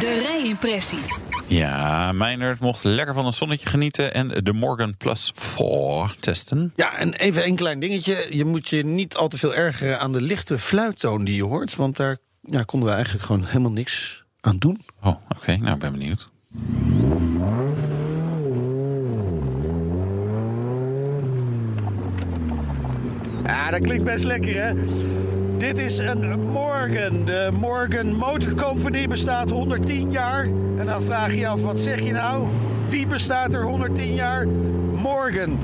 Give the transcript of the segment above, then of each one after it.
De rijimpressie. Ja, Meijnerd mocht lekker van een zonnetje genieten en de Morgan Plus 4 testen. Ja, en even een klein dingetje. Je moet je niet al te veel ergeren aan de lichte fluittoon die je hoort. Want daar ja, konden we eigenlijk gewoon helemaal niks aan doen. Oh, oké. Nou, ik ben benieuwd. Ja, dat klinkt best lekker, hè? Dit is een Morgan. De Morgan Motor Company bestaat 110 jaar. En dan vraag je je af, wat zeg je nou? Wie bestaat er 110 jaar? Morgan.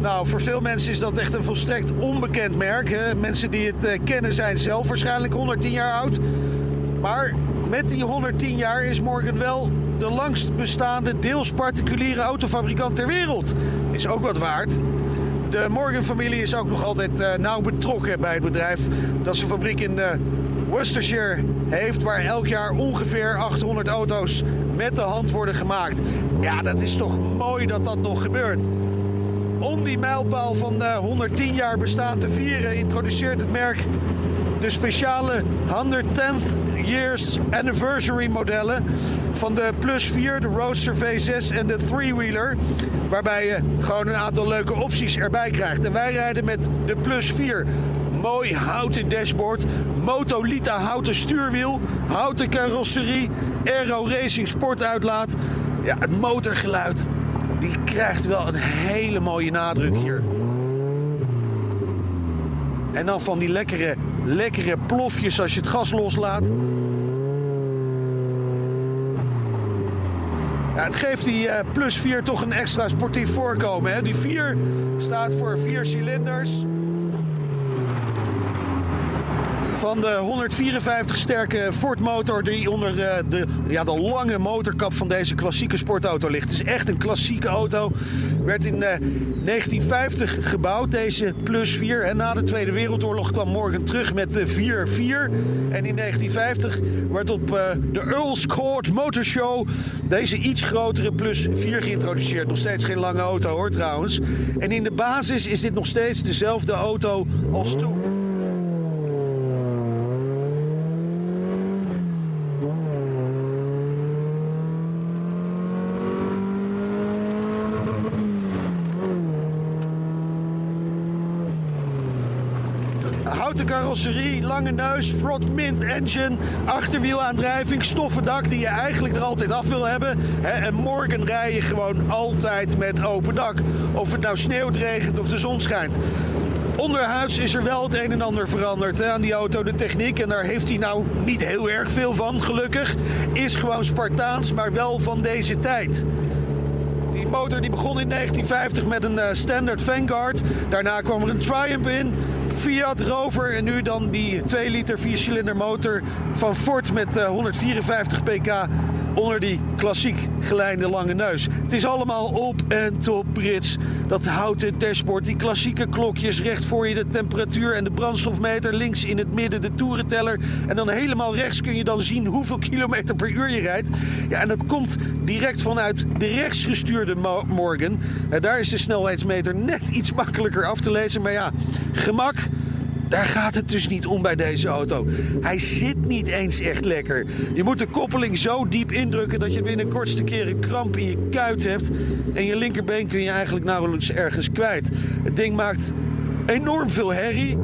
Nou, voor veel mensen is dat echt een volstrekt onbekend merk. Mensen die het eh, kennen zijn zelf waarschijnlijk 110 jaar oud. Maar met die 110 jaar is Morgan wel de langst bestaande deels particuliere autofabrikant ter wereld. Is ook wat waard. De Morgan-familie is ook nog altijd uh, nauw betrokken bij het bedrijf. Dat zijn fabriek in uh, Worcestershire heeft, waar elk jaar ongeveer 800 auto's met de hand worden gemaakt. Ja, dat is toch mooi dat dat nog gebeurt. Om die mijlpaal van uh, 110 jaar bestaan te vieren, introduceert het merk de speciale 110th Years Anniversary modellen van de Plus 4, de Roadster V6 en de Three-Wheeler. Waarbij je gewoon een aantal leuke opties erbij krijgt. En wij rijden met de Plus 4. Mooi houten dashboard, Motolita houten stuurwiel, houten carrosserie, Aero Racing sportuitlaat. Ja, het motorgeluid, die krijgt wel een hele mooie nadruk hier. En dan van die lekkere, lekkere plofjes als je het gas loslaat. Ja, het geeft die uh, plus 4 toch een extra sportief voorkomen. Hè? Die 4 staat voor 4 cilinders. Van de 154 sterke Ford motor die onder uh, de, ja, de lange motorkap van deze klassieke sportauto ligt. Het is echt een klassieke auto. Werd in uh, 1950 gebouwd, deze Plus 4. En na de Tweede Wereldoorlog kwam Morgan terug met de 4-4. En in 1950 werd op uh, de Earl's Court Motor Show deze iets grotere Plus 4 geïntroduceerd. Nog steeds geen lange auto hoor trouwens. En in de basis is dit nog steeds dezelfde auto als toen. Houten carrosserie, lange neus, front mint engine, achterwielaandrijving, stoffen dak die je eigenlijk er altijd af wil hebben. En morgen rij je gewoon altijd met open dak. Of het nou sneeuwt, regent of de zon schijnt. Onderhuids is er wel het een en ander veranderd hè, aan die auto, de techniek. En daar heeft hij nou niet heel erg veel van, gelukkig. Is gewoon Spartaans, maar wel van deze tijd. Die motor die begon in 1950 met een uh, standard Vanguard. Daarna kwam er een Triumph in. Fiat Rover. En nu dan die 2 liter 4 cilinder motor van Ford met uh, 154 pk onder die klassiek gelijnde lange neus. Het is allemaal op en top Brits. Dat houten dashboard, die klassieke klokjes, recht voor je de temperatuur en de brandstofmeter, links in het midden de toerenteller en dan helemaal rechts kun je dan zien hoeveel kilometer per uur je rijdt. Ja, en dat komt direct vanuit de rechtsgestuurde Morgan. En daar is de snelheidsmeter net iets makkelijker af te lezen, maar ja, gemak daar gaat het dus niet om bij deze auto. Hij zit niet eens echt lekker. Je moet de koppeling zo diep indrukken dat je binnen kortste keer een kramp in je kuit hebt. En je linkerbeen kun je eigenlijk nauwelijks ergens kwijt. Het ding maakt enorm veel herrie.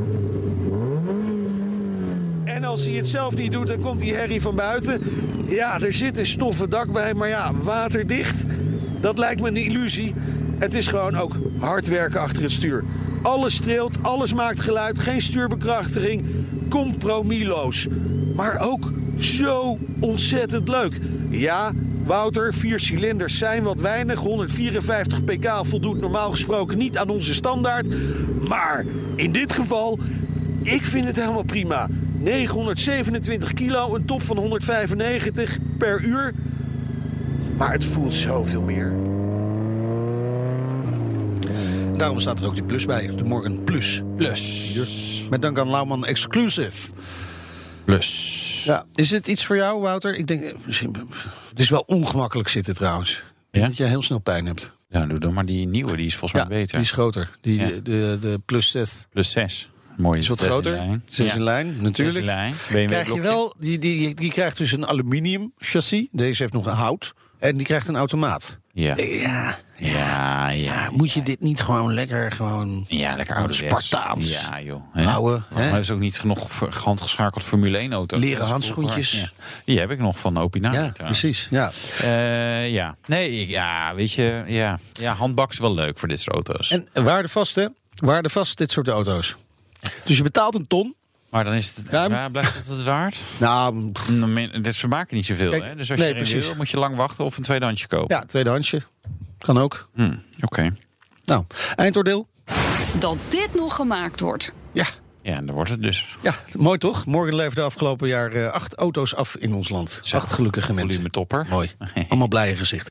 En als hij het zelf niet doet, dan komt die herrie van buiten. Ja, er zit een stoffen dak bij, maar ja, waterdicht. Dat lijkt me een illusie. Het is gewoon ook hard werken achter het stuur. Alles streelt, alles maakt geluid, geen stuurbekrachtiging. Compromisloos. Maar ook zo ontzettend leuk. Ja, Wouter, vier cilinders zijn wat weinig. 154 pk voldoet normaal gesproken niet aan onze standaard. Maar in dit geval, ik vind het helemaal prima. 927 kilo, een top van 195 per uur. Maar het voelt zoveel meer. Daarom staat er ook die plus bij, de Morgan Plus. Plus. Met dank aan Lauwman Exclusive. Plus. Ja, is het iets voor jou, Wouter? Ik denk, eh, misschien, het is wel ongemakkelijk zitten trouwens. Ja? Dat je heel snel pijn hebt. Ja, doe dan maar die nieuwe, die is volgens Ja, mij beter. die is groter. Die, Ja. de, de, de Plus 6 Plus 6. Mooi is wat zes in groter. lijn. 6 Ja. in lijn, Zes in natuurlijk. lijn. Krijg je wel, die, die, die krijgt dus een aluminium chassis. Deze heeft nog een hout. En die krijgt een automaat. Ja. Ja, Ja, ja. ja, moet je dit niet gewoon lekker gewoon Ja, lekker oude Spartaans. Ja, joh. Houden? Hè? is ook niet genoeg handgeschakeld Formule 1 auto. Leren handschoentjes. Die heb ik nog van Opinari Ja, precies. Ja. Eh, ja. Nee, ja, weet je, ja. Ja, handbak is wel leuk voor dit soort auto's. En waardevast, hè? Waardevast, dit soort auto's. Dus je betaalt een ton. maar dan is het, Ja, ja, blijft het het waard? Nou, pff, min- Dit vermaken niet zoveel, Kijk, hè? Dus als nee, je erin precies. wil, moet je lang wachten of een tweedehandsje kopen. ja, tweedehandsje. Kan ook. Hm, Oké. Nou, eindoordeel. Dat dit nog gemaakt wordt. Ja, Ja, dan wordt het dus. ja, mooi toch? Morgen leverde afgelopen jaar eh, acht auto's af in ons land. Zo. Acht gelukkige mensen. Volume topper. Mooi. Allemaal blije gezichten.